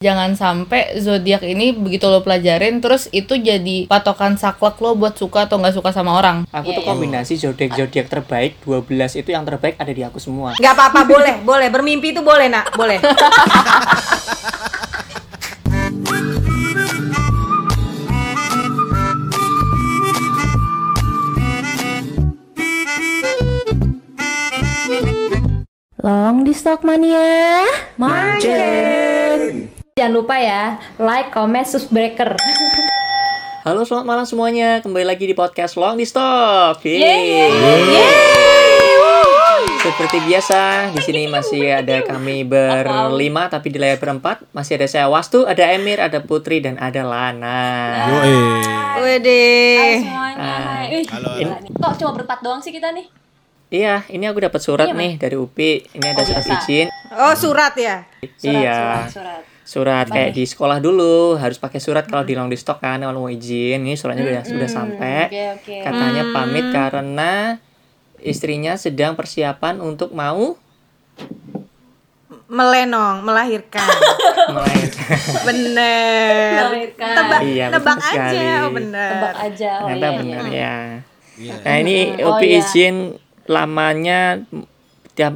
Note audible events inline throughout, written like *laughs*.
Jangan sampai zodiak ini begitu lo pelajarin terus itu jadi patokan saklek lo buat suka atau nggak suka sama orang. Aku Iya, tuh kombinasi zodiak-zodiak terbaik 12 itu yang terbaik ada di aku semua. Gak apa-apa, boleh, boleh. Bermimpi itu boleh, nak, boleh. Long di Stock Mania Mancing Jangan lupa ya Like, comment, subscriber Halo selamat malam semuanya, kembali lagi di podcast Long di Stop. Yeay. Seperti biasa, di sini masih ada kami berlima tapi di layar berempat masih ada saya Wastu, ada Emir, ada Putri dan ada Lana. Yoi. Wede. semuanya Ah. Hai. Halo. Kok cuma berempat doang sih kita nih? Iya, ini aku dapat surat nih dari UPI. Ini ada Oh, surat izin. Oh, surat ya? Surat, iya. surat, surat. Surat kayak di sekolah dulu harus pakai surat kalau di long di stok kan kalau mau izin. Ini suratnya udah sudah sampai. Oke, oke. Katanya pamit karena istrinya sedang persiapan untuk mau Melenong, melahirkan. *laughs* melahirkan. bener. Melahirkan. Tebak, Iya, nebak betul sekali. aja. Oh, bener. Tebak aja. Oh, Ternyata iya, benar iya. ya. Iya. Nah ini Oh, UPI iya. izin lamanya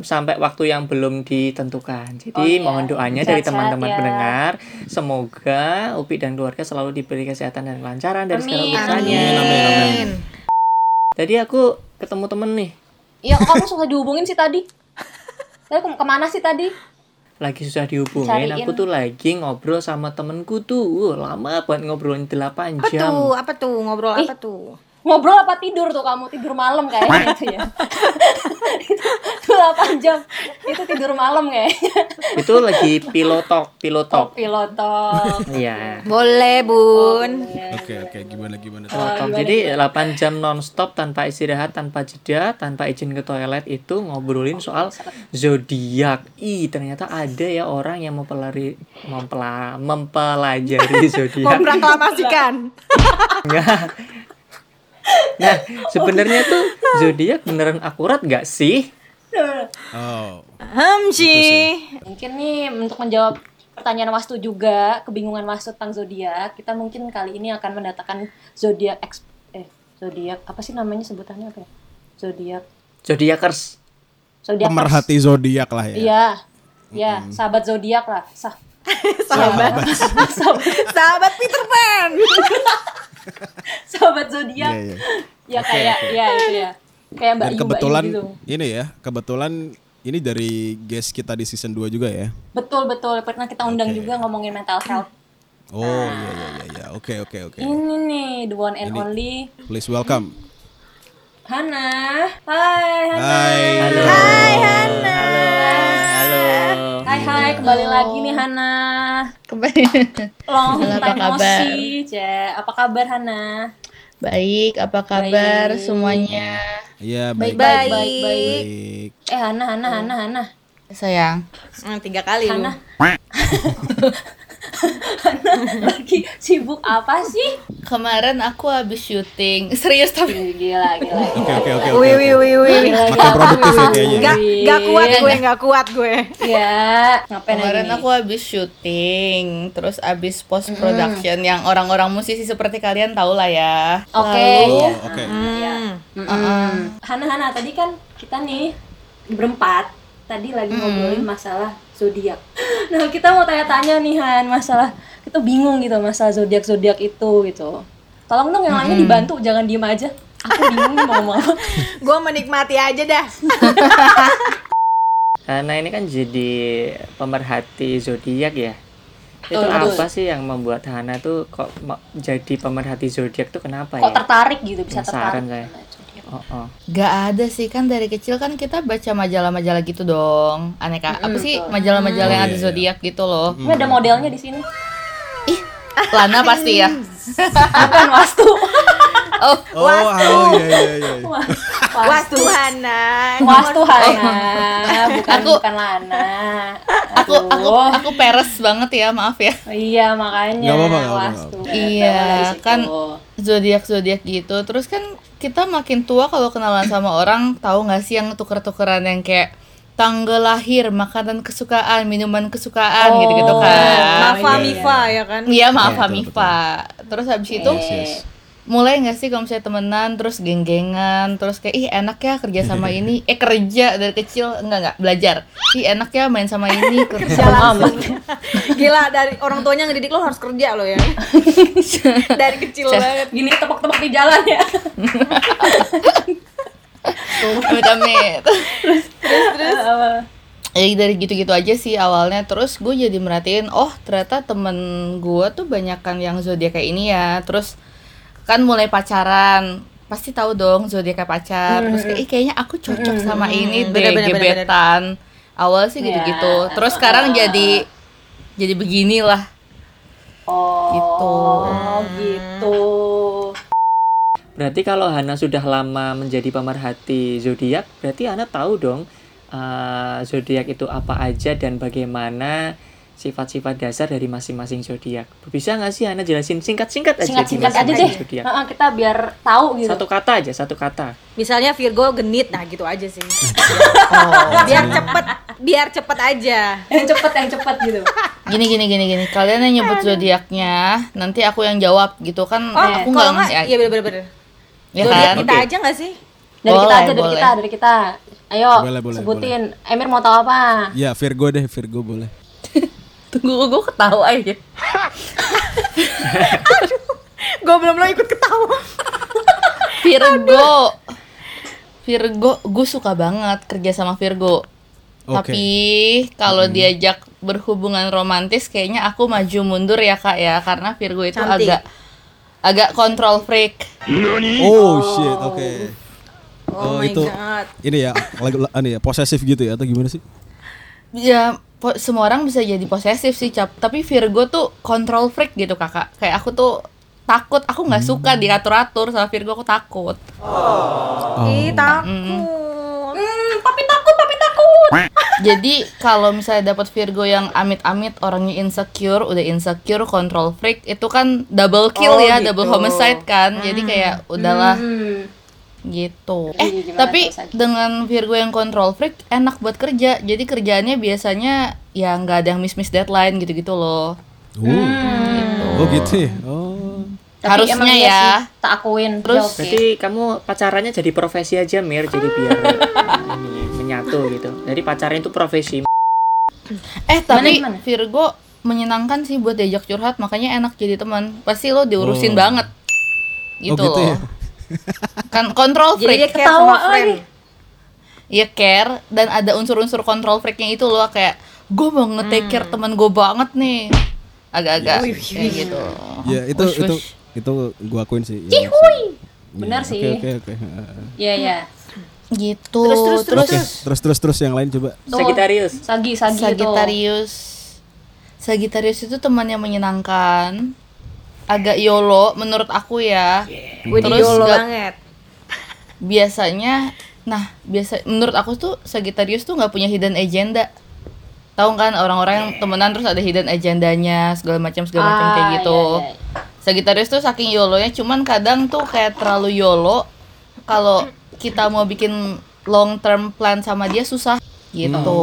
sampai waktu yang belum ditentukan. Jadi Oh, iya. mohon doanya dari teman-teman ya. pendengar, semoga UPI dan keluarga selalu diberi kesehatan dan kelancaran dari segala urusannya. Amin. Tadi aku ketemu temen nih, Iya, kamu susah dihubungin sih tadi? Tadi ke ke mana sih tadi? lagi susah dihubungin. Cariin. Aku tuh lagi ngobrol sama temenku tuh, Wah, lama banget ngobrolin 8 Apa jam. tuh? Apa tuh? Ngobrol Ih. apa tuh? Ngobrol apa tidur tuh kamu? Tidur malam kayaknya *laughs* itu ya. itu, 8 jam. Itu tidur malam kayaknya. Itu lagi pilotok, pilotok. Pilotok. Iya. Boleh, Bun. Oke, oke, gimana gimana tuh? Pilotok. Jadi 8 jam nonstop tanpa istirahat, tanpa jeda, tanpa izin ke toilet itu ngobrolin soal zodiak. Ih, ternyata ada ya orang yang mempelari mempela, mempelajari *laughs* zodiak. Memproklamasikan. Enggak. Nah, sebenarnya tuh zodiak beneran akurat nggak sih? Oh, Hamci. Mungkin nih untuk menjawab pertanyaan Wastu juga, kebingungan Wastu tentang zodiak, kita mungkin kali ini akan mendatangkan zodiak eks- eh zodiak apa sih namanya sebutannya apa ya? Zodiak. Zodiakers. Zodiak. pemerhati zodiak lah ya. Iya. Ya, sahabat zodiak lah. Sah. Sahabat. *laughs* Sahabat Peter Pan. *laughs* *laughs* sahabat zodiak. Iya, iya. Ya Oke, kayak oke. ya itu ya. Kayak Mbak Dan Yu, Mbak Yu kebetulan gitu. ini ya, kebetulan ini dari guest kita di season 2 juga ya. Betul betul. Pernah kita undang Oke. juga ngomongin mental health. Oh, iya iya iya iya. Oke, oke, oke. Ini nih the one and Ini- only Please welcome. Hana. Hai Hana. Hai. Halo. Hai Hana. Halo. Hai hai kembali lagi nih Hana. Kembali. Long Halo, apa kabar? Ce. Apa kabar Hana? Baik, apa kabar Baik. semuanya? Iya, baik. Baik, Baik. baik, baik. Baik. Eh Hana, Hana, Hana, Hana. Sayang. Hmm, tiga kali lu. Hana. *laughs* Hana *laughs* lagi sibuk apa sih? Kemarin aku habis syuting. Serius tapi Gila, gila. Oke, oke, oke. Wih, oke, wih, wih, wih. Makin produktif ya kayaknya. Gak, gak kuat gue, gak kuat gue. Ya, ngapain kemarin aku habis syuting, terus habis post production yang orang-orang musisi seperti kalian tahu lah ya. Oke. Oh, oke. Ya. Mm-mm. Hana, Hana, tadi kan kita nih berempat tadi lagi ngobrolin masalah zodiak. *gasps* Nah, kita mau tanya-tanya nih Han, masalah kita bingung gitu masalah zodiak zodiak itu gitu. Tolong dong yang lainnya dibantu, jangan diem aja. Aku bingung nih mau ngomong *laughs* apa. Gue menikmati aja dah. *laughs* Hana ini kan jadi pemerhati zodiak ya. Itu Betul, betul. apa sih yang membuat Hana tuh kok jadi pemerhati zodiak tuh kenapa Kok ya? tertarik gitu, bisa Penasaran tertarik. saya. Oh, oh. Gak ada sih kan dari kecil kan kita baca majalah-majalah gitu dong. Aneka apa sih majalah-majalah yang Oh, ada iya, iya. zodiak gitu loh. Ini ada modelnya di sini. Ih, Lana pasti ya. *laughs* Bukan wastu. Oh, Oh, halo, iya, iya, iya. Wastu Hana. Wastu Hana, *laughs* bukan Aku- bukan Lana. aku aku Aduh. aku peres banget ya, maaf ya. Iya makanya Nggak apa-apa, wastu. Iya, kan zodiak zodiak gitu. Terus kan kita makin tua kalau kenalan sama orang tahu nggak sih yang tuker-tukeran yang kayak tanggal lahir, makanan kesukaan, minuman kesukaan Oh, gitu-gitu kan. Mafa iya, Mifa ya kan. Iya, maaf Betul, Mifa. Terus habis itu Yes, yes. Mulai nggak sih kalau misalnya temenan terus geng-gengan terus kayak ih enak ya kerja sama ini. *laughs* Eh kerja dari kecil. Enggak enggak belajar. Ih enak ya main sama ini *laughs* kerja amat *laughs* Gila dari orang tuanya ngedidik lo harus kerja lo ya. dari kecil banget. Gini tepok-tepok di jalan ya. amit amit. Ya dari gitu-gitu aja sih awalnya. Terus gue jadi merhatiin oh ternyata temen gue tuh banyakan yang zodiak kayak ini ya. Terus kan mulai pacaran pasti tahu dong zodiak pacar. Terus kayak "Ih, kayaknya aku cocok sama ini deh Bener, bener, bener, gebetan. Awal sih gitu-gitu. Terus sekarang jadi jadi beginilah. Oh, Gitu. gitu. Berarti kalau Hana sudah lama menjadi pemerhati zodiak, berarti Hana tahu dong eh, zodiak itu apa aja dan bagaimana sifat-sifat dasar dari masing-masing zodiak. Bisa nggak sih Hana jelasin singkat-singkat aja Singkat-singkat aja deh. Heeh, kita biar tahu gitu. Satu kata aja, satu kata. Misalnya Virgo genit, nah gitu aja sih. oh Biar cepet, biar cepet aja. yang cepet yang cepet gitu. gini gini gini gini kalian yang nyebut zodiaknya nanti aku yang jawab gitu kan Oh, aku nggak nggak, iya bener-bener. ya Zodiak kan kita aja nggak sih? Dari kita Boleh, aja, dari boleh. kita, dari kita. Ayo, Boleh, boleh, sebutin. Emir mau tahu apa? Ya Virgo deh, Virgo boleh. Tunggu gue ketawa aja Gue belum lo ikut ketawa. Virgo Virgo gue suka banget kerja sama Virgo Oke. tapi kalau diajak berhubungan romantis kayaknya aku maju mundur ya kak ya karena Virgo itu Cantik. agak agak control freak Oh shit, oke. Oh, Oh, my itu god. ini ya, lagi anu ya, posesif gitu ya atau gimana sih? ya po- semua orang bisa jadi posesif sih cap tapi Virgo tuh control freak gitu kakak kayak aku tuh takut aku nggak suka diatur-atur sama Virgo aku takut Oh. Ih, takut. Hmm, papi takut, papi takut. *laughs* Jadi kalau misalnya dapat Virgo yang amit-amit orangnya insecure, udah insecure, control freak, itu kan double kill Oh, ya, gitu. double homicide kan. Jadi kayak udahlah Hmm. Gitu. Eh, gimana tapi dengan Virgo yang control freak enak buat kerja. Jadi kerjaannya biasanya ya nggak ada yang miss-miss deadline gitu-gitu loh. Oh. Oh gitu ya. Oh. Tapi Harusnya emang iya ya. sih, tak akuin. Terus- Ya, oke. Berarti kamu pacarannya jadi profesi aja Mir, jadi biar *laughs* ini menyatu gitu. Jadi pacarnya itu profesi. Eh, tapi gimana? Virgo menyenangkan sih buat diajak curhat, makanya enak jadi teman. Pasti lo diurusin Oh. banget. Gitu, gitu loh. ya? Kan control Jadi freak. dia care Ketawa sama friend. lagi. Iya care dan ada unsur-unsur control freaknya itu loh kayak gue mau nge-take care teman gue banget nih agak-agak kayak gitu Ya itu Wush, itu wush. itu gua akuin sih. Ya. Benar Iya, sih. Oke oke. Iya, iya. gitu Terus, terus, terus, Oke, terus terus terus yang lain coba. Tuh, Sagittarius. Sagi, Sagi itu. Sagittarius Sagittarius itu teman yang menyenangkan agak yolo menurut aku ya. Gue di Terus yolo nggak- banget. *laughs* biasanya nah biasa menurut aku tuh Sagittarius tuh nggak punya hidden agenda. Tahu kan orang-orang yang temenan terus ada hidden agendanya segala macam segala macam kayak Ah, gitu. iya, iya. Sagittarius tuh saking yolonya cuman kadang tuh kayak terlalu yolo kalau kita mau bikin long term plan sama dia susah gitu.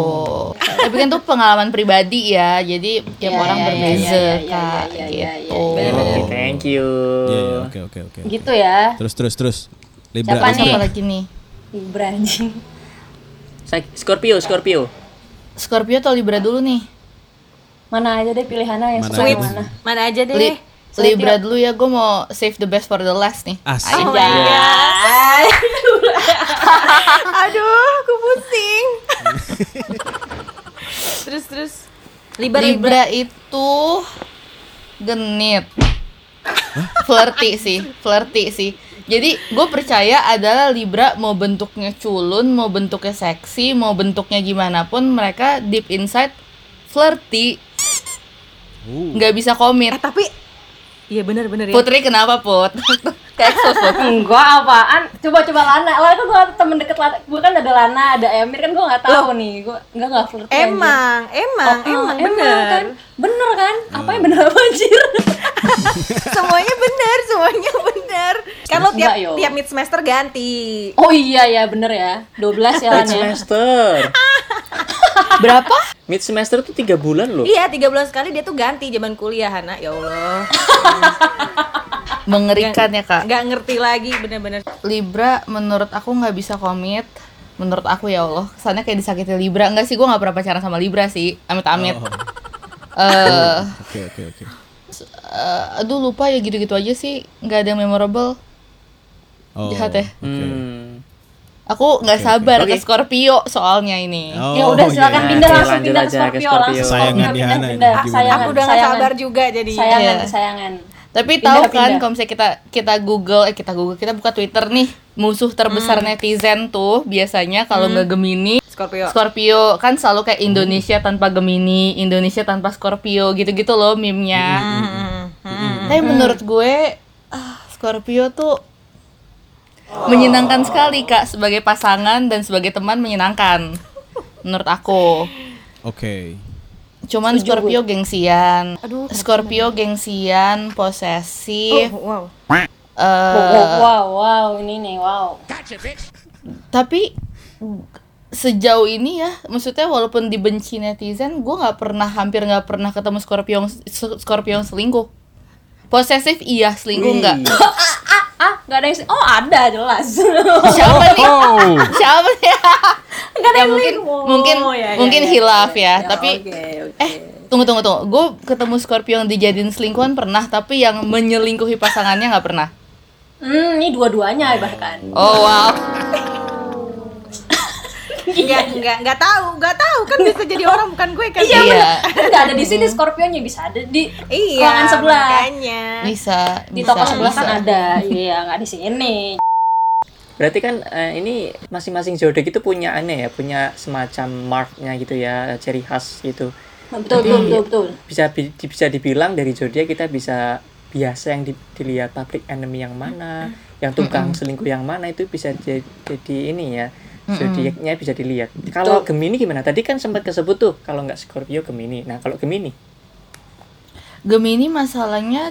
Tapi kan tuh pengalaman pribadi ya. Jadi tiap Iya, orang iya, berbeza iya, iya, iya, Kak iya, iya, gitu. iya, Oke, thank you. Iya iya oke oke oke. Gitu ya. Terus terus terus. Libra. Siapa nih? lagi nih? Libra anjing. Scorpio, Scorpio. Scorpio atau Libra dulu nih? Mana aja deh pilihannya yang Mana aja mana. Mana aja deh. Li- Libra dulu ya, gue mau save the best for the last nih. Asik. Oh my god. *laughs* Aduh, aku pusing. *laughs* terus terus. Libra, Libra. Libra itu genit. flirty sih, flirty sih. Jadi gue percaya adalah Libra mau bentuknya culun, mau bentuknya seksi, mau bentuknya gimana pun mereka deep inside flirty, Uh. nggak bisa komit. Eh tapi Iya bener-bener ya. Putri kenapa put? *laughs* Sos Put. Enggak apaan? Coba coba Lana. Lana kan gua temen deket Lana. Gua kan ada Lana, ada Emir kan gua nggak tahu nih. Gua enggak enggak flirty. anjir. Emang, emang, Oh, emang, emang bener. kan? Bener kan? Apa yang bener apa anjir? *laughs* semuanya bener, semuanya bener. Kan lo tiap Enggak, tiap mid semester ganti. Oh iya ya bener ya. 12 ya Lana. ya. semester. *laughs* Berapa? Mid semester tuh tiga bulan loh. Iya, tiga bulan sekali dia tuh ganti zaman kuliah, Hana. Ya Allah. *laughs* Mengerikan ya kak. Nggak ngerti lagi bener-bener. Libra menurut aku nggak bisa komit. Menurut aku ya Allah, kesannya kayak disakiti Libra. Enggak sih, gue nggak pernah pacaran sama Libra sih. Amit-amit. Oh. *laughs* Eh, Oke oke oke. eh, aduh lupa ya gitu-gitu aja sih. Nggak ada yang memorable. Oh, Jahat ya? oke. Hmm. Aku nggak Oke, sabar oke. ke Scorpio soalnya ini. Oh, ya udah silakan iya. pindah Oke, langsung pindah ke aja ke Scorpio Scorpio. langsung Sayangan pindah, Diana pindah, ini? Sayangan, Aku udah nggak sayangan. sabar juga jadi. Sayangan, Iya. kesayangan. Tapi Pindah, tahu kan pindah. kalau misalnya kita kita Google eh kita Google kita buka Twitter nih musuh terbesar netizen tuh biasanya kalau nggak Gemini Scorpio. Scorpio kan selalu kayak Indonesia tanpa Gemini, Indonesia tanpa Scorpio gitu-gitu loh meme-nya. Hmm. Tapi menurut gue ah, Scorpio tuh menyenangkan sekali Kak sebagai pasangan dan sebagai teman menyenangkan. Menurut aku. Oke. Cuman Scorpio gengsian. Scorpio gengsian, posesif. Oh, wow. eh, Wow, wow, wow, wow, ini nih, wow. tapi sejauh ini ya maksudnya walaupun dibenci netizen gue nggak pernah hampir nggak pernah ketemu Scorpio Scorpio selingkuh posesif iya selingkuh nggak Ah, nggak ada yang sih. Oh, ada jelas. *laughs* siapa nih Oh. *laughs* siapa nih *laughs* Nggak ada ya yang mungkin selingkuh. mungkin Oh, ya, ya, mungkin ya, hilaf ya, ya, ya, tapi oke, oke. eh tunggu tunggu tunggu gue ketemu Scorpio yang dijadiin selingkuhan pernah tapi yang menyelingkuhi pasangannya nggak pernah Hmm, ini dua-duanya bahkan. oh wow Enggak, enggak, enggak tahu, enggak tahu kan bisa jadi orang bukan gue kan. iya Nggak ada di sini Scorpionnya bisa ada di Iya, ruangan sebelah. makanya. bisa Di bisa, toko sebelah bisa. kan ada. Iya, nggak di sini. Berarti kan eh, ini masing-masing zodiak itu punya aneh ya, punya semacam marknya gitu ya, ciri khas gitu. Betul, betul, betul, betul. Bisa bisa dibilang dari zodiak kita bisa biasa yang di- dilihat public enemy yang mana, yang tukang selingkuh yang mana itu bisa jadi, jadi ini ya. Zodiaknya bisa dilihat. Kalau Gemini gimana? Tadi kan sempat kesebut tuh kalau nggak Scorpio Gemini. Nah, kalau Gemini Gemini masalahnya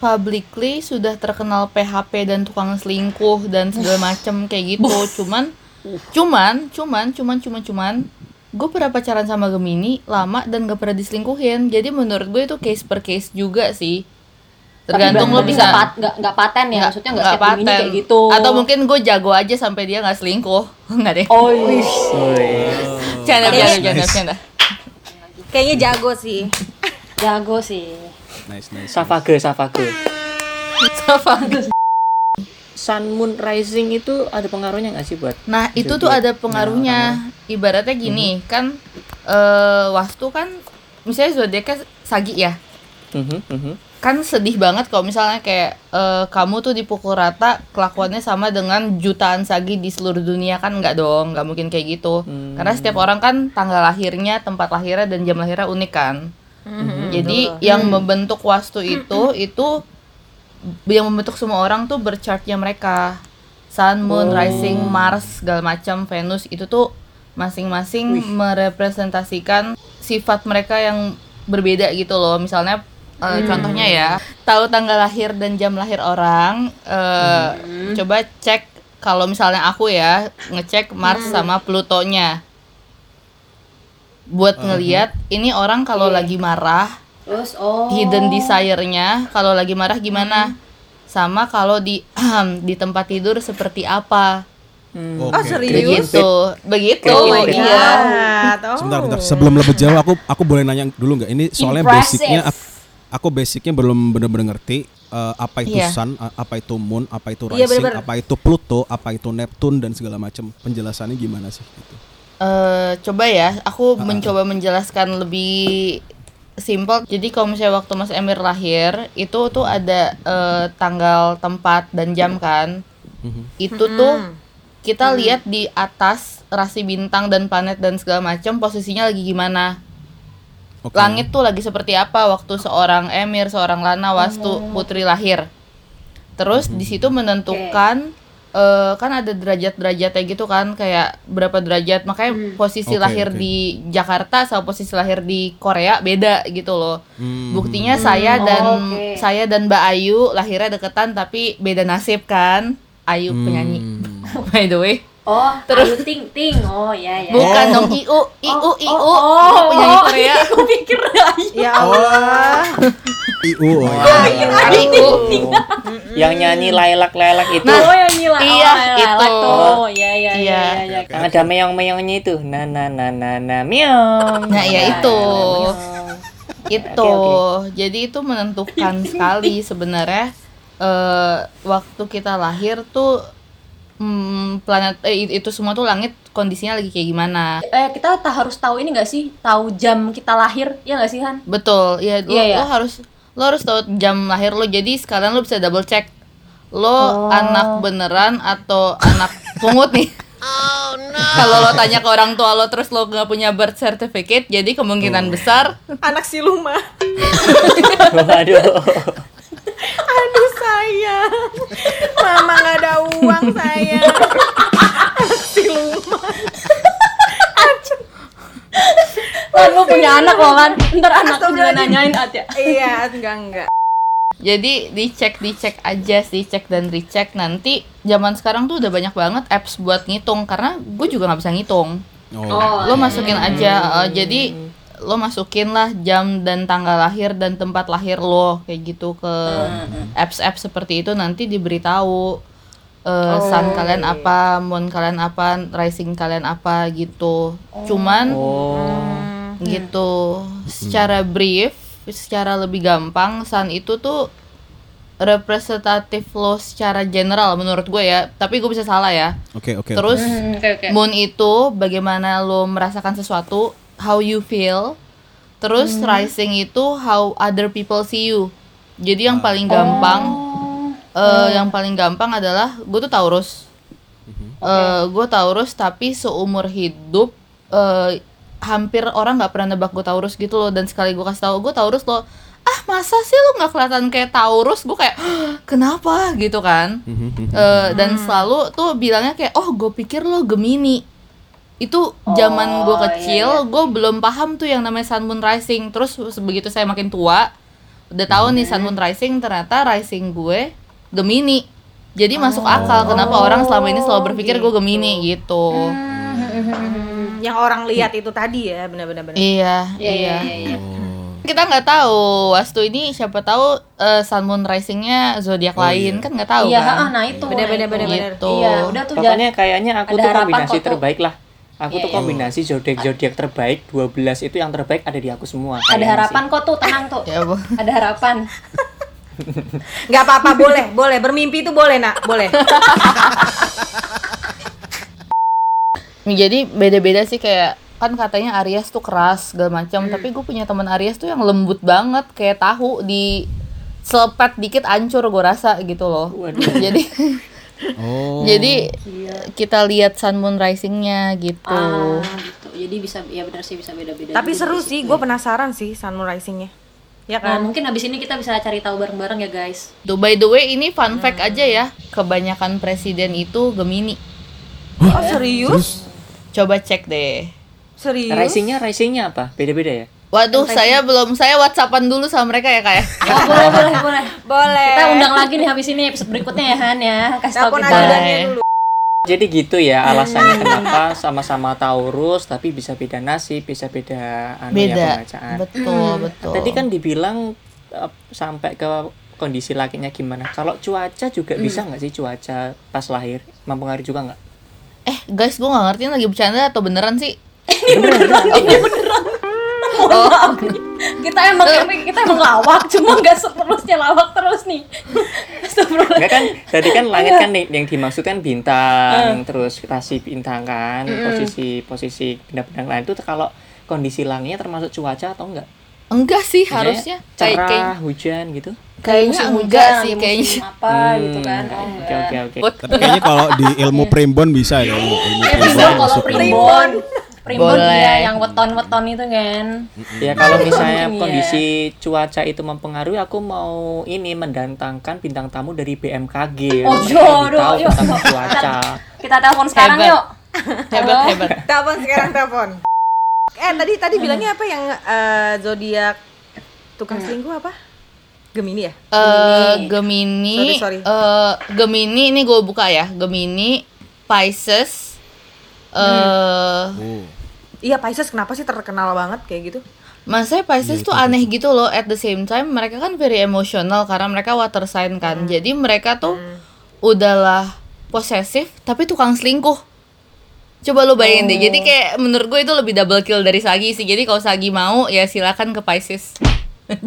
publicly sudah terkenal PHP dan tukang selingkuh dan segala macem kayak gitu. Cuman, cuman, cuman, cuman, cuman, cuman, gue pernah pacaran sama Gemini lama dan gak pernah diselingkuhin. Jadi menurut gue itu case per case juga sih. Tergantung lo bisa nggak pat- nggak nggak paten ya, maksudnya nggak setiap paten. kayak gitu. Atau mungkin gue jago aja sampai dia nggak selingkuh. *laughs* Nggak deh. Oh, iya. Woi. Canda, canda, canda, canda. Kayaknya jago sih. jago sih. Nice nice. Savage, Savage. Sun Moon Rising itu ada pengaruhnya nggak sih buat Nah, itu tuh ada pengaruhnya. Ibaratnya gini, kan eh wastu kan misalnya zodiaknya Sagi ya. Mhm, mhm. Kan sedih banget kalau misalnya kayak eh, kamu tuh dipukul rata kelakuannya sama dengan jutaan Sagi di seluruh dunia kan nggak dong, nggak mungkin kayak gitu. Hmm. Karena setiap orang kan tanggal lahirnya, tempat lahirnya dan jam lahirnya unik kan. Jadi yang membentuk wastu itu itu yang membentuk semua orang tuh berchartnya mereka. Sun, Moon, Rising, Mars, segala macam, Venus itu tuh masing-masing merepresentasikan sifat mereka yang berbeda gitu loh. Misalnya eh, contohnya ya, tahu tanggal lahir dan jam lahir orang, eh, coba cek kalau misalnya aku ya ngecek Mars sama Plutonya. Buat ngeliat ini orang kalau lagi marah, Terus oh. hidden desire-nya kalau lagi marah gimana sama kalau di *clears throat* di tempat tidur seperti apa Oke. Oh, serius? begitu begitu Oh my iya. Oh. Sebentar, bentar. Sebelum lebih jauh, aku aku boleh nanya dulu nggak? Ini soalnya Impressive. basicnya aku, aku basicnya belum bener-bener ngerti eh, apa itu Iya. Sun, apa itu Moon, apa itu Iya, Rising, bener-bener. apa itu Pluto, apa itu Neptune dan segala macam. Penjelasannya gimana sih? Gitu. Eh, coba ya aku mencoba menjelaskan lebih simpel jadi kalau misalnya waktu Mas Emir lahir itu tuh ada eh, tanggal tempat dan jam kan Mhm. itu tuh kita lihat di atas rasi bintang dan planet dan segala macam posisinya lagi gimana Oke. langit tuh lagi seperti apa waktu seorang emir, seorang lana, wastu, putri lahir. Terus di situ menentukan eh, kan ada derajat-derajatnya gitu kan kayak berapa derajat. Makanya posisi Oke, lahir oke. di Jakarta sama posisi lahir di Korea beda gitu loh. Hmm. Buktinya saya dan oke. saya dan Mbak Ayu lahirnya deketan tapi beda nasib kan. Ayu penyanyi. Hmm. *laughs* By the way. Oh, Terus- Ayu Ting Ting. Oh, ya ya. Bukan Oh. dong IU, IU, Oh, IU. oh, oh, penyanyi oh, Korea. *laughs* Aku pikir Ayu. Ya Allah. IU oh ya. IU. Yang nyanyi lailak-lailak itu. oh, yang nyila. iya, oh, yang itu. tuh. Ya ya ya Iya. ya. ya. Yang ada meong-meongnya itu. Na na na na na meong. Nah, ya itu. Itu. Jadi itu menentukan sekali sebenarnya eh waktu kita lahir tuh hmm, planet eh, itu semua tuh langit kondisinya lagi kayak gimana. Eh, kita tak harus tahu ini gak sih? Tahu jam kita lahir, ya gak sih Han? Betul, ya lo, Iya, iya. lo harus lo harus tahu jam lahir lo. Jadi sekalian lo bisa double check lo Oh. anak beneran atau anak pungut nih. *laughs* Kalau lo tanya ke orang tua lo terus lo nggak punya birth certificate, jadi kemungkinan besar Anak siluma. *laughs* Waduh. *laughs* Aduh sayang. Mama nggak ada uang sayang. Anak siluma. Kan lu punya anak loh kan? Ntar anak juga Astagfirullahaladzim. nanyain At ya. Iya, enggak enggak. Jadi dicek dicek aja, dicek dan recheck nanti zaman sekarang tuh udah banyak banget apps buat ngitung karena gue juga nggak bisa ngitung. Oh. Lo masukin aja, uh, jadi lo masukin lah jam dan tanggal lahir dan tempat lahir lo kayak gitu ke apps-apps seperti itu nanti diberitahu uh, sun kalian apa, moon kalian apa, rising kalian apa gitu. Cuman Oh. gitu secara brief secara lebih gampang sun itu tuh representatif lo secara general menurut gue ya tapi gue bisa salah ya Oke oke. terus Hmm, Oke oke. moon itu bagaimana lo merasakan sesuatu how you feel terus rising itu how other people see you. Jadi yang paling gampang eh, yang paling gampang adalah gue tuh Taurus. Eh, gue Taurus tapi seumur hidup eh, hampir orang nggak pernah nebak gue Taurus gitu loh dan sekali gue kasih tahu gue Taurus lo ah masa sih lo nggak kelihatan kayak Taurus? Gue kayak "Hah, kenapa? Gitu kan. Eh, dan selalu tuh bilangnya kayak oh gue pikir lo Gemini itu zaman gue kecil gue belum paham tuh yang namanya Sun Moon Rising terus begitu saya makin tua udah tahu nih Sun Moon Rising ternyata rising gue Gemini jadi masuk akal kenapa orang selama ini selalu berpikir gue Gemini gitu Yang orang lihat itu tadi ya, benar-benar benar. iya Iya iya iya iya. iya. kita nggak tahu wastu ini siapa tahu eh, Sun Moon Risingnya zodiak lain kan nggak tahu Iya, kan ah, nah itu. Bener, bener, itu. bener, bener. Gitu. Iya, udah tuh. Pokoknya kayaknya aku tuh kombinasi terbaik lah. Aku Iya, tuh iya. kombinasi zodiak-zodiak terbaik 12 itu yang terbaik ada di aku semua. Ada harapan sih. kok tuh, tenang tuh. ya Bu. Ada harapan. *laughs* Nggak apa-apa, boleh, boleh. Bermimpi itu boleh, Nak. Boleh. *laughs* jadi beda-beda sih kayak kan katanya Aries tuh keras segala macam Hmm. tapi gue punya teman Aries tuh yang lembut banget kayak tahu di selepet dikit ancur gue rasa gitu loh Waduh. *laughs* jadi Oh. jadi kita lihat sun moon risingnya gitu Ah, gitu. Jadi bisa ya benar sih bisa beda-beda. Tapi seru sih, gue ya. penasaran sih Sun Moon Rising-nya. Ya Nah, kan? mungkin habis ini kita bisa cari tahu bareng-bareng ya, guys. tuh by the way ini fun fact aja ya kebanyakan presiden itu Gemini Oh, serius? coba cek deh Serius? Risingnya risingnya apa? Beda-beda ya? Waduh, saya belum saya WhatsAppan dulu sama mereka ya kayak. *laughs* Oh, boleh, boleh, boleh. Boleh. Kita undang lagi nih habis ini episode berikutnya ya Han ya. Kasih tahu kita. Boleh. dulu. Jadi gitu ya alasannya kenapa sama-sama Taurus tapi bisa beda nasib, bisa beda anu ya Beda. pembacaan. Betul, betul. Tadi kan dibilang eh, sampai ke kondisi lakinya gimana? Kalau cuaca juga bisa nggak sih cuaca pas lahir mempengaruhi juga nggak? eh guys, gua nggak ngerti ini lagi bercanda atau beneran sih? *laughs* Mohon maaf nih. Kita emang kita emang lawak, cuma nggak seterusnya lawak terus nih. Enggak kan, tadi kan langit kan nih, yang dimaksud kan bintang, terus rasi bintang kan, posisi posisi benda-benda lain itu kalau kondisi langitnya termasuk cuaca atau enggak? Enggak sih Misalnya harusnya. Cerah, kayak hujan gitu. kayaknya Musim enggak hujan, sih musim kayaknya. apa gitu kan. Oh, Hmm, Oke enggak. oke oke. Tapi kayaknya kalau di ilmu primbon bisa ya. Ilmu, ilmu Eh, primbon kalau primbon. Primbon Boleh. iya yang weton-weton itu kan. Ya kalau *laughs* misalnya Iya. kondisi cuaca itu mempengaruhi, aku mau ini mendatangkan bintang tamu dari BMKG. Oh, jodoh, tahu yuk. tentang cuaca. *laughs* Kita telepon sekarang Hebat. yuk. *laughs* Hebat hebat. Telepon sekarang telepon. Eh tadi tadi bilangnya apa yang eh, zodiak tukang selingkuh apa? Gemini ya? Eh Gemini, Sorry, sorry. eh, Gemini ini gue buka ya. Gemini, Pisces, eh Oh. Iya Pisces kenapa sih terkenal banget kayak gitu? Maksudnya Pisces tuh aneh gitu loh At the same time mereka kan very emotional Karena mereka water sign kan. Jadi mereka tuh udahlah posesif Tapi tukang selingkuh. Coba lo bayangin deh Jadi kayak menurut gue itu lebih double kill dari Sagi sih. Jadi kalau Sagi mau ya silakan ke Pisces. *laughs*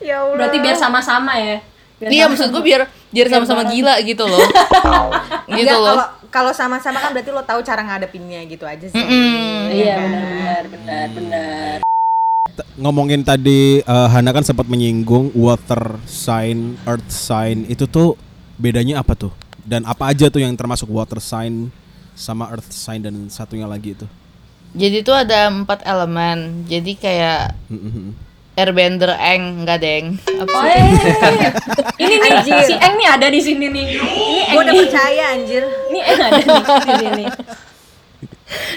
Ya Allah. Berarti biar sama-sama ya. Biar Iya sama- maksud gue biar biar sama-sama gila gitu loh. Gitu Enggak, loh. kalau kalau sama-sama kan berarti lo tahu cara ngadepinnya gitu aja sih. Iya benar benar benar benar. T- Ngomongin tadi eh, Hana kan sempat menyinggung water sign, earth sign itu tuh bedanya apa tuh? Dan apa aja tuh yang termasuk water sign sama earth sign dan satunya lagi itu? Jadi tuh ada empat elemen Jadi kayak Mm-mm. Airbender eng Enggak deng Apa Oh, eh. ini nih si Eng nih ada di sini nih. Ini Eng Gue udah nih. percaya anjir. Ini Eng ada nih di sini.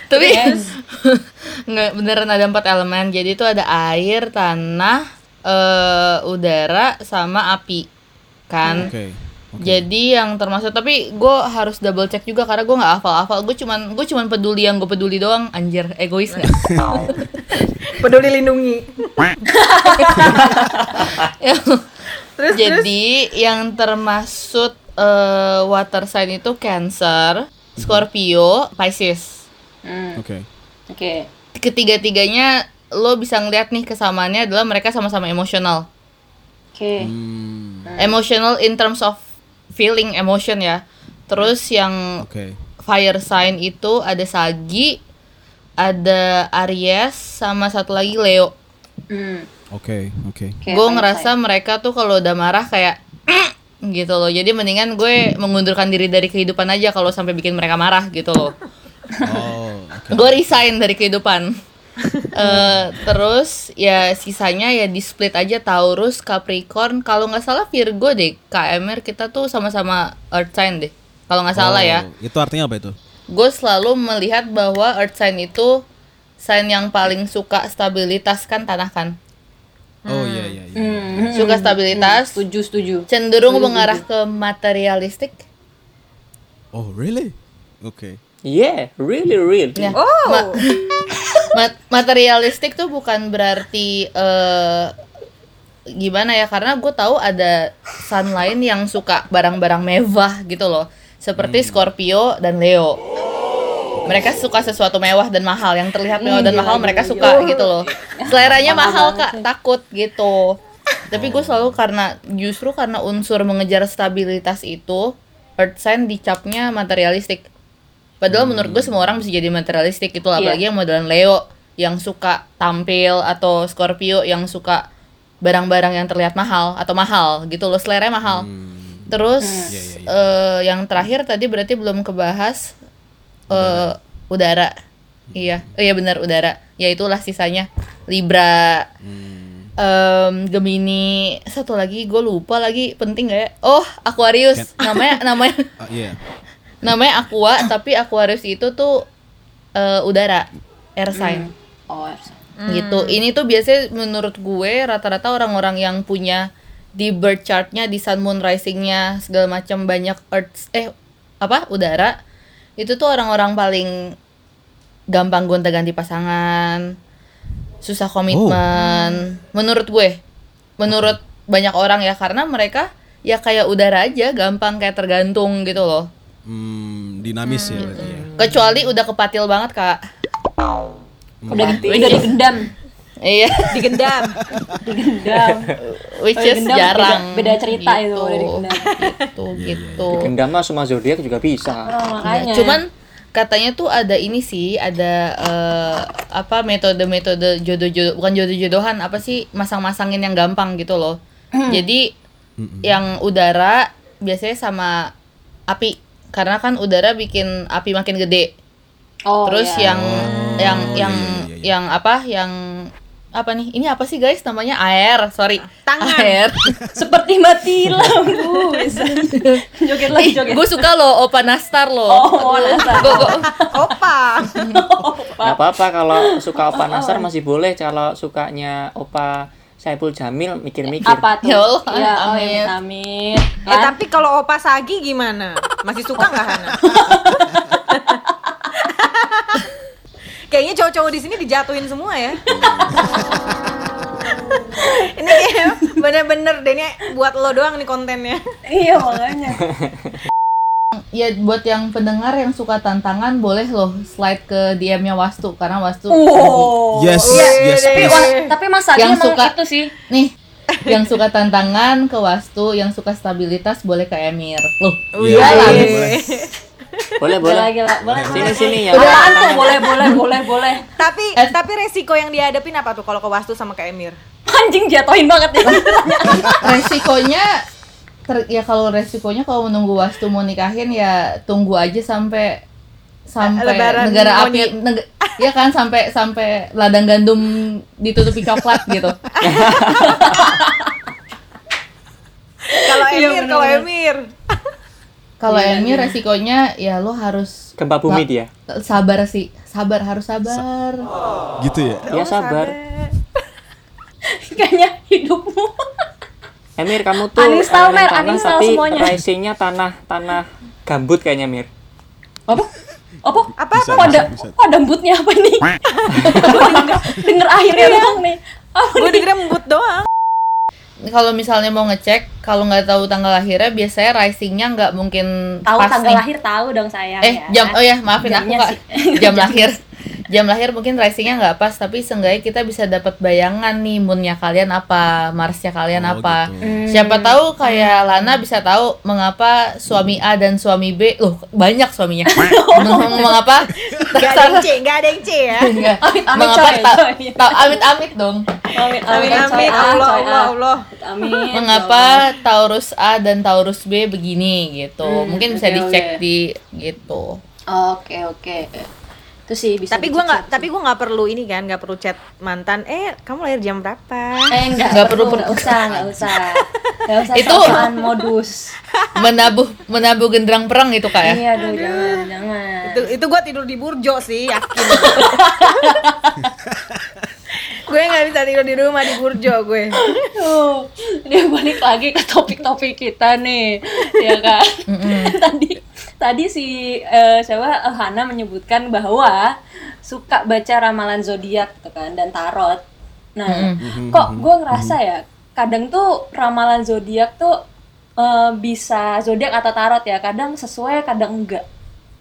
Tapi *laughs* nggak beneran ada empat elemen. Jadi itu ada air, tanah, eh, udara, sama api, kan? Oke. Jadi yang termasuk tapi gue harus double check juga karena gue nggak hafal-hafal. Gue cuman gue cuman peduli yang gue peduli doang. Anjir, egois nggak? *laughs* Peduli lindungi. *laughs* Terus Jadi yang termasuk eh, water sign itu Cancer, Scorpio, Pisces. Hmm, Oke. Oke. Ketiga-tiganya lo bisa ngeliat nih kesamaannya adalah mereka sama-sama emosional. Oke. Hmm, Emotional in terms of feeling emotion ya. Terus yang Oke. fire sign itu ada Sagi, ada Aries, sama satu lagi Leo. Hmm. Oke. Oke. Oke, gue fire ngerasa mereka tuh kalau udah marah kayak *clears throat* gitu loh. Jadi mendingan gue mengundurkan diri dari kehidupan aja kalau sampai bikin mereka marah gitu loh. Oh, oke. gue resign dari kehidupan. Eh, terus ya sisanya ya di split aja Taurus, Capricorn. Kalau nggak salah Virgo deh. KMR kita tuh sama-sama Earth sign deh. Kalau nggak salah ya. Oh, Itu artinya apa itu? gue selalu melihat bahwa earth sign itu sign yang paling suka stabilitas kan tanah kan Oh iya iya iya. Hmm. suka stabilitas Setuju setuju. cenderung mengarah ke materialistik Oh really? Oke. Yeah, really really. ya Oh. ma- *laughs* ma- materialistik tuh bukan berarti eh gimana ya karena gue tahu ada sun lain yang suka barang-barang mewah gitu loh. Seperti Scorpio dan Leo. Mereka suka sesuatu mewah dan mahal yang terlihat mewah dan mahal mereka suka gitu loh. *laughs* Seleranya mahal kak. takut gitu. Tapi gue selalu karena justru karena unsur mengejar stabilitas itu earth sign dicapnya materialistik padahal menurut gue semua orang bisa jadi materialistik gitu Iya. apalagi yang modelan Leo yang suka tampil atau Scorpio yang suka barang-barang yang terlihat mahal atau mahal gitu loh seleranya mahal. Terus Iya, iya, eh, yang terakhir tadi berarti belum kebahas eh, udara. iya oh, iya benar udara. Ya itulah sisanya Libra. Em, Gemini. Satu lagi gue lupa lagi penting gak ya? Oh Aquarius. Namanya namanya Ah, *laughs* Iya. Namanya Aqua tapi Aquarius itu tuh eh, udara air sign. Oh, gitu. Ini tuh biasanya menurut gue rata-rata orang-orang yang punya di birth chartnya di sun moon risingnya segala macam banyak earth eh apa udara itu tuh orang-orang paling gampang gonta-ganti pasangan susah komitmen. Menurut gue menurut banyak orang ya karena mereka ya kayak udara aja gampang kayak tergantung gitu loh Hmm, dinamis ya berarti ya. kecuali udah kepatil banget kak udah di, udah digendam. iya Digendam. Digendam. *laughs* which is digendam jarang beda- beda cerita itu kalau udah digendam. gitu gitu Gendam mah semua zodiak juga bisa. Oh, makanya. cuman katanya tuh ada ini sih ada eh, apa metode-metode jodoh-jodoh bukan jodoh-jodohan apa sih masang-masangin yang gampang gitu loh jadi yang udara biasanya sama api karena kan udara bikin api makin gede oh, terus iya. yang yang iya, yang iya, iya, iya. yang apa yang apa nih ini apa sih guys namanya air sorry Tangan. air *laughs* seperti mati *laughs* lampu. *laughs* Joget lagi joget. gue suka loh opa nastar loh Oh, Nastar. Gua- gua- Opa. Gak apa-apa kalau suka Opa Nasar masih boleh kalau sukanya Opa Saiful Jamil mikir-mikir. Apa tuh? Ya Allah, ya, amin. Eh tapi kalau Opa Sagi gimana? Masih suka nggak Hana? *laughs* Kayaknya cowok-cowok di sini dijatuhin semua ya. *laughs* ini bener-bener deh buat lo doang nih kontennya. Iya makanya. *laughs* Ya buat yang pendengar yang suka tantangan boleh loh slide ke DM-nya Wastu karena Wastu wow Yes, Iya, yes, iya, tapi, please. wah, tapi masa dia Yang suka- itu sih nih yang suka tantangan ke Wastu, yang suka stabilitas boleh ke Emir. Loh, Iya, boleh, boleh. boleh boleh Gila, gila. boleh sini boleh. sini ya tuh boleh boleh boleh boleh tapi Eh. tapi resiko yang dihadapin apa tuh kalau ke Wastu sama ke Emir? anjing jatuhin banget ya resikonya ter- ya kalau resikonya kalau menunggu Wastu mau nikahin ya tunggu aja sampai sampai Lebaran negara monyet. api neg- ya kan sampai sampai ladang gandum ditutupi coklat gitu. Kalau Iya, Emir, kalau Emir. Kalau Iya, Emir resikonya ya lo harus gempa bumi dia sabar sih, sabar harus sabar. Gitu ya. ya sabar kayaknya hidupmu Emir kamu tuh Uninstall, Mer, tanah, uninstall tapi semuanya. risingnya tanah tanah gambut kayaknya Mir. Apa? Apa? Apa Bisa, kok ada bisa, ada embutnya apa nih denger, denger akhirnya doang nih. Apa Gue dikira embut doang. Kalau misalnya mau ngecek, kalau nggak tahu tanggal lahirnya, biasanya risingnya nggak mungkin tahu pas tanggal nih. lahir tahu dong sayang eh ya. jam oh ya maafin aku Jamnya kak. sih. jam *laughs* lahir jam lahir mungkin risingnya nggak pas tapi seenggaknya kita bisa dapat bayangan nih moonnya kalian apa marsnya kalian Oh, apa gitu. Hmm. siapa tahu kayak Lana bisa tahu mengapa suami A dan suami B loh banyak suaminya *laughs* Meng- mengapa Gak ada yang C, gak ada yang C ya. *laughs* Amit, amit, mengapa coy, ta- coy. ta- amit-amit dong amin Amin coy, amin, ah, Allah Allah ah. Allah. amin mengapa Taurus A dan Taurus B begini gitu Hmm, mungkin bisa oke, dicek oke. di gitu oke oke itu sih bisa Tapi gue nggak, tapi gue nggak perlu ini kan, nggak perlu chat mantan. Eh, kamu lahir jam berapa? eh enggak Nggak perlu- nggak usah nggak usah nggak usah Itu- modus menabuh menabuh genderang perang itu kak ya iya aduh jangan jangan Itu itu gue tidur di burjo sih, yakin. *laughs* gue nggak bisa tidur di rumah di burjo gue. Tuh, dia balik lagi ke topik-topik kita nih, ya kan? *laughs* tadi tadi si eh, siapa eh, Hana menyebutkan bahwa suka baca ramalan zodiak gitu kan dan tarot. Nah, kok gue ngerasa ya kadang tuh ramalan zodiak tuh eh, bisa zodiak atau tarot ya, kadang sesuai, kadang enggak.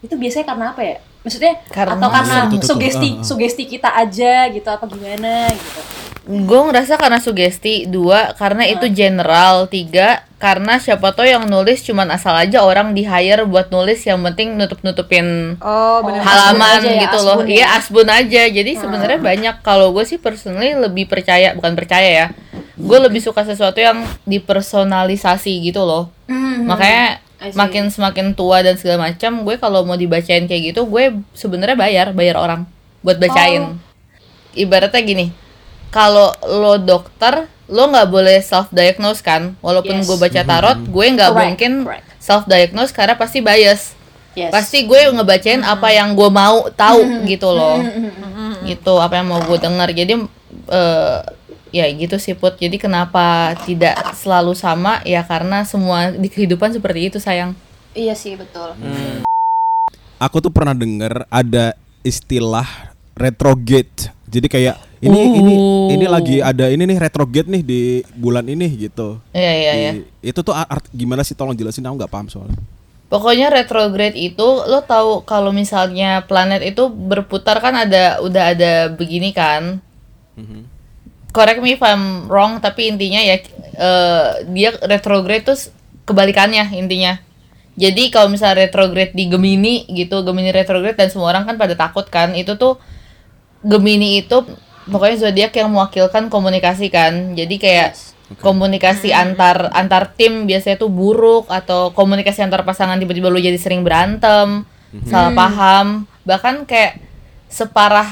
Itu biasanya karena apa ya? Maksudnya Karena- atau karena Iya, sugesti Ah, ah. sugesti kita aja gitu apa gimana gitu. Gue ngerasa karena sugesti dua karena itu general tiga karena siapa tahu yang nulis cuman asal aja orang di hire buat nulis yang penting nutup nutupin Oh, bener. halaman ya, gitu loh. ya. iya asbun aja. Jadi sebenarnya banyak. Kalau gue sih personally lebih percaya bukan percaya ya gue lebih suka sesuatu yang dipersonalisasi gitu loh. Makanya I see. makin semakin tua dan segala macam gue kalau mau dibacain kayak gitu gue sebenarnya bayar bayar orang buat bacain. Ibaratnya gini kalau lo dokter lo nggak boleh self diagnose kan? Walaupun Yes. gue baca tarot gue nggak mungkin self diagnose karena pasti bias. Yes. pasti gue ngebacain apa yang gue mau tahu gitu loh. Gitu apa yang mau gue dengar jadi eh, ya gitu sih put. Jadi kenapa tidak selalu sama? Ya karena semua di kehidupan seperti itu sayang. Iya sih betul. Aku tuh pernah dengar ada istilah retrograde. Jadi kayak ini ini ini lagi ada ini nih retrograde nih di bulan ini gitu. iya iya iya Itu tuh art, gimana sih tolong jelasin aku nggak paham soalnya. Pokoknya retrograde itu lo tahu kalau misalnya planet itu berputar kan ada udah ada begini kan. Correct me if I'm wrong tapi intinya ya eh, dia retrograde tuh kebalikannya intinya. Jadi kalau misalnya retrograde di Gemini gitu, Gemini retrograde dan semua orang kan pada takut kan. Itu tuh Gemini itu pokoknya zodiak yang mewakilkan komunikasi kan. Jadi kayak komunikasi antar antar tim biasanya tuh buruk atau komunikasi antar pasangan tiba-tiba lu jadi sering berantem, salah paham, bahkan kayak separah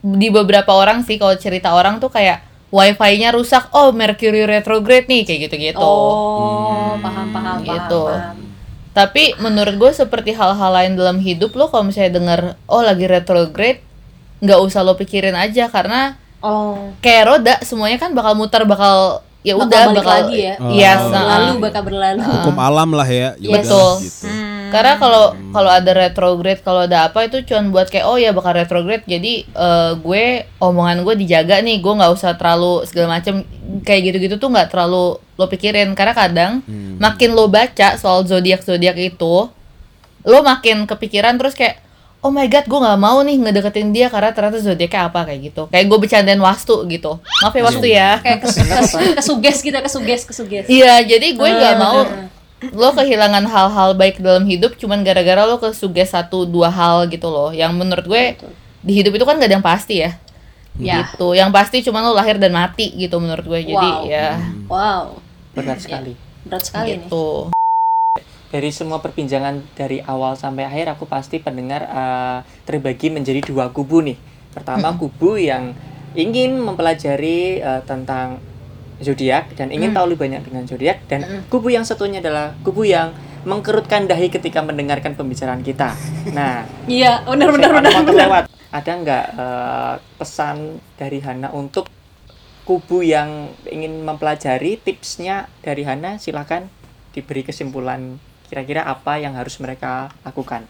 di beberapa orang sih kalau cerita orang tuh kayak wifi-nya rusak, oh Mercury retrograde nih kayak gitu-gitu. Oh, paham paham Gitu. paham. paham. Tapi menurut gue seperti hal-hal lain dalam hidup lo kalau misalnya denger oh lagi retrograde nggak usah lo pikirin aja karena Oh. kayak roda semuanya kan bakal muter bakal ya udah bakal lagi ya. Iya, Oh. nah, Berlalu bakal berlalu. Hukum alam lah ya. Yes. Betul. gitu. Hmm. Karena kalau kalau ada retrograde, kalau ada apa itu cuman buat kayak oh ya bakal retrograde. Jadi eh, gue omongan gue dijaga nih, gue nggak usah terlalu segala macem kayak gitu-gitu tuh nggak terlalu lo pikirin. Karena kadang makin lo baca soal zodiak zodiak itu, lo makin kepikiran terus kayak oh my god gue nggak mau nih ngedeketin dia karena ternyata zodiaknya apa kayak gitu. Kayak gue bercandain wastu gitu. Maaf ya wastu ya. kayak kes, kes, kesuges gitu kesuges kesuges Iya, jadi gue nggak mau lo kehilangan hal-hal baik dalam hidup cuman gara-gara lo kesuges satu dua hal gitu loh. Yang menurut gue di hidup itu kan gak ada yang pasti ya. Ya. Gitu. Yang pasti cuman lo lahir dan mati gitu menurut gue. Jadi Wow. ya wow berat sekali berat sekali nih gitu. Dari semua perbincangan dari awal sampai akhir aku pasti pendengar eh, terbagi menjadi dua kubu nih. Pertama kubu yang ingin mempelajari eh, tentang zodiak dan ingin tahu lebih banyak dengan zodiak dan kubu yang satunya adalah kubu yang mengkerutkan dahi ketika mendengarkan pembicaraan kita. Nah, *laughs* iya benar benar benar terlewat? Ada nggak eh, pesan dari Hana untuk kubu yang ingin mempelajari tipsnya dari Hana? Silakan diberi kesimpulan kira-kira apa yang harus mereka lakukan.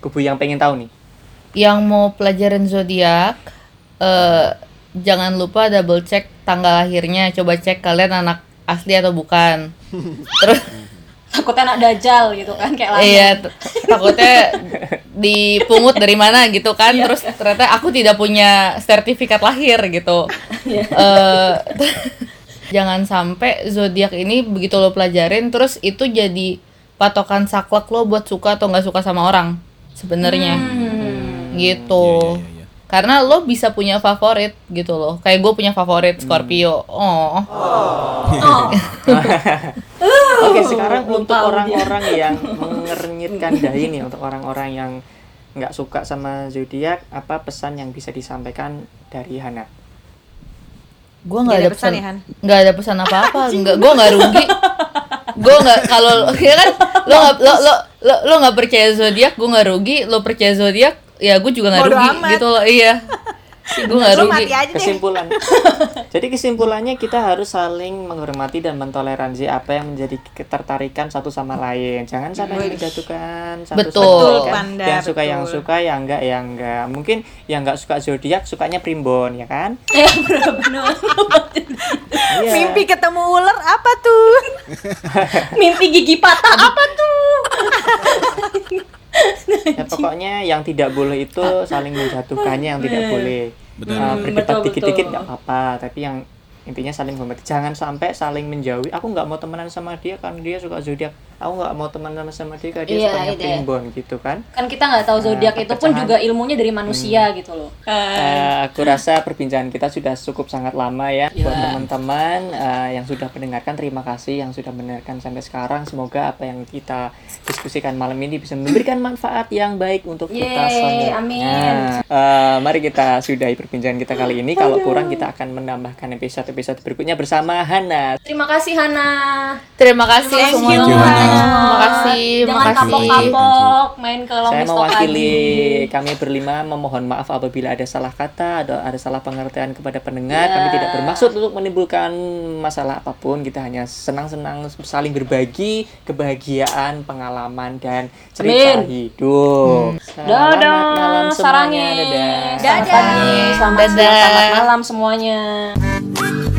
Kubu yang pengen tahu nih. Yang mau pelajarin zodiak eh jangan lupa double check tanggal lahirnya. Coba cek kalian anak asli atau bukan. *laughs* Terus takutnya anak dajal gitu kan kayak lama Iya, takutnya dipungut dari mana gitu kan. Terus ternyata aku tidak punya sertifikat lahir gitu. Eh, *laughs* jangan sampai zodiak ini begitu lo pelajarin terus itu jadi patokan saklek lo buat suka atau nggak suka sama orang sebenarnya. Gitu. Iya, iya, iya. Karena lo bisa punya favorit gitu loh. Kayak gue punya favorit Scorpio. Oh. *laughs* Oke, sekarang belum untuk tahu orang-orang yang mengernyitkan dahi nih untuk orang-orang yang nggak suka sama zodiak, apa pesan yang bisa disampaikan dari Hana? gue nggak ada ada pesan ya, Han? nggak ada pesan apa apa *laughs* nggak gue nggak rugi gue nggak kalau ya kan lo nggak lo lo lo lo nggak percaya zodiak gue nggak rugi lo percaya zodiak ya gue juga nggak rugi amat. gitu loh iya gue nggak Lo rugi mati aja deh. kesimpulan *laughs* jadi kesimpulannya kita harus saling menghormati dan mentoleransi apa yang menjadi ketertarikan satu sama lain jangan sampai menjatuhkan satu Betul. sama lain, Betul, kan? Panda, yang suka yang betul. suka yang enggak yang enggak mungkin yang enggak suka zodiak sukanya primbon ya kan *laughs* Iya. Mimpi ketemu ular apa tuh? *laughs* mimpi gigi patah apa tuh? *laughs* Ya, pokoknya yang tidak boleh itu saling menjatuhkannya yang tidak boleh. Benar. Uh, berdebat dikit-dikit nggak apa-apa tapi yang intinya saling menghormati jangan sampai saling menjauhi. Aku nggak mau temenan sama dia kan dia suka zodiak aku nggak mau temenan sama dia karena dia Iya, sukanya itu ya. primbon gitu kan kan kita nggak tahu zodiak Nah, itu pun juga ilmunya dari manusia gitu loh Eh, aku rasa perbincangan kita sudah cukup sangat lama ya Iya. buat teman-teman eh, yang sudah mendengarkan terima kasih yang sudah mendengarkan sampai sekarang semoga apa yang kita diskusikan malam ini bisa memberikan manfaat yang baik untuk kita Yeay, semua. amin. Nah, eh, mari kita sudahi perbincangan kita kali ini. Kalau kurang kita akan menambahkan episode-episode berikutnya bersama Hana. terima kasih Hana terima kasih Thank you, semuanya Hana. terima kasih jangan makasih kapok-kapok main ke Saya mewakili lagi kami berlima memohon maaf apabila ada salah kata, ada ada salah pengertian kepada pendengar. Kami tidak bermaksud untuk menimbulkan masalah apa pun. Kita hanya senang-senang saling berbagi kebahagiaan, pengalaman dan cerita Amin. hidup. Selamat dadah malam semuanya. sarangnya Dadah. Dadah. selamat pagi selamat siang Dadah. selamat malam semuanya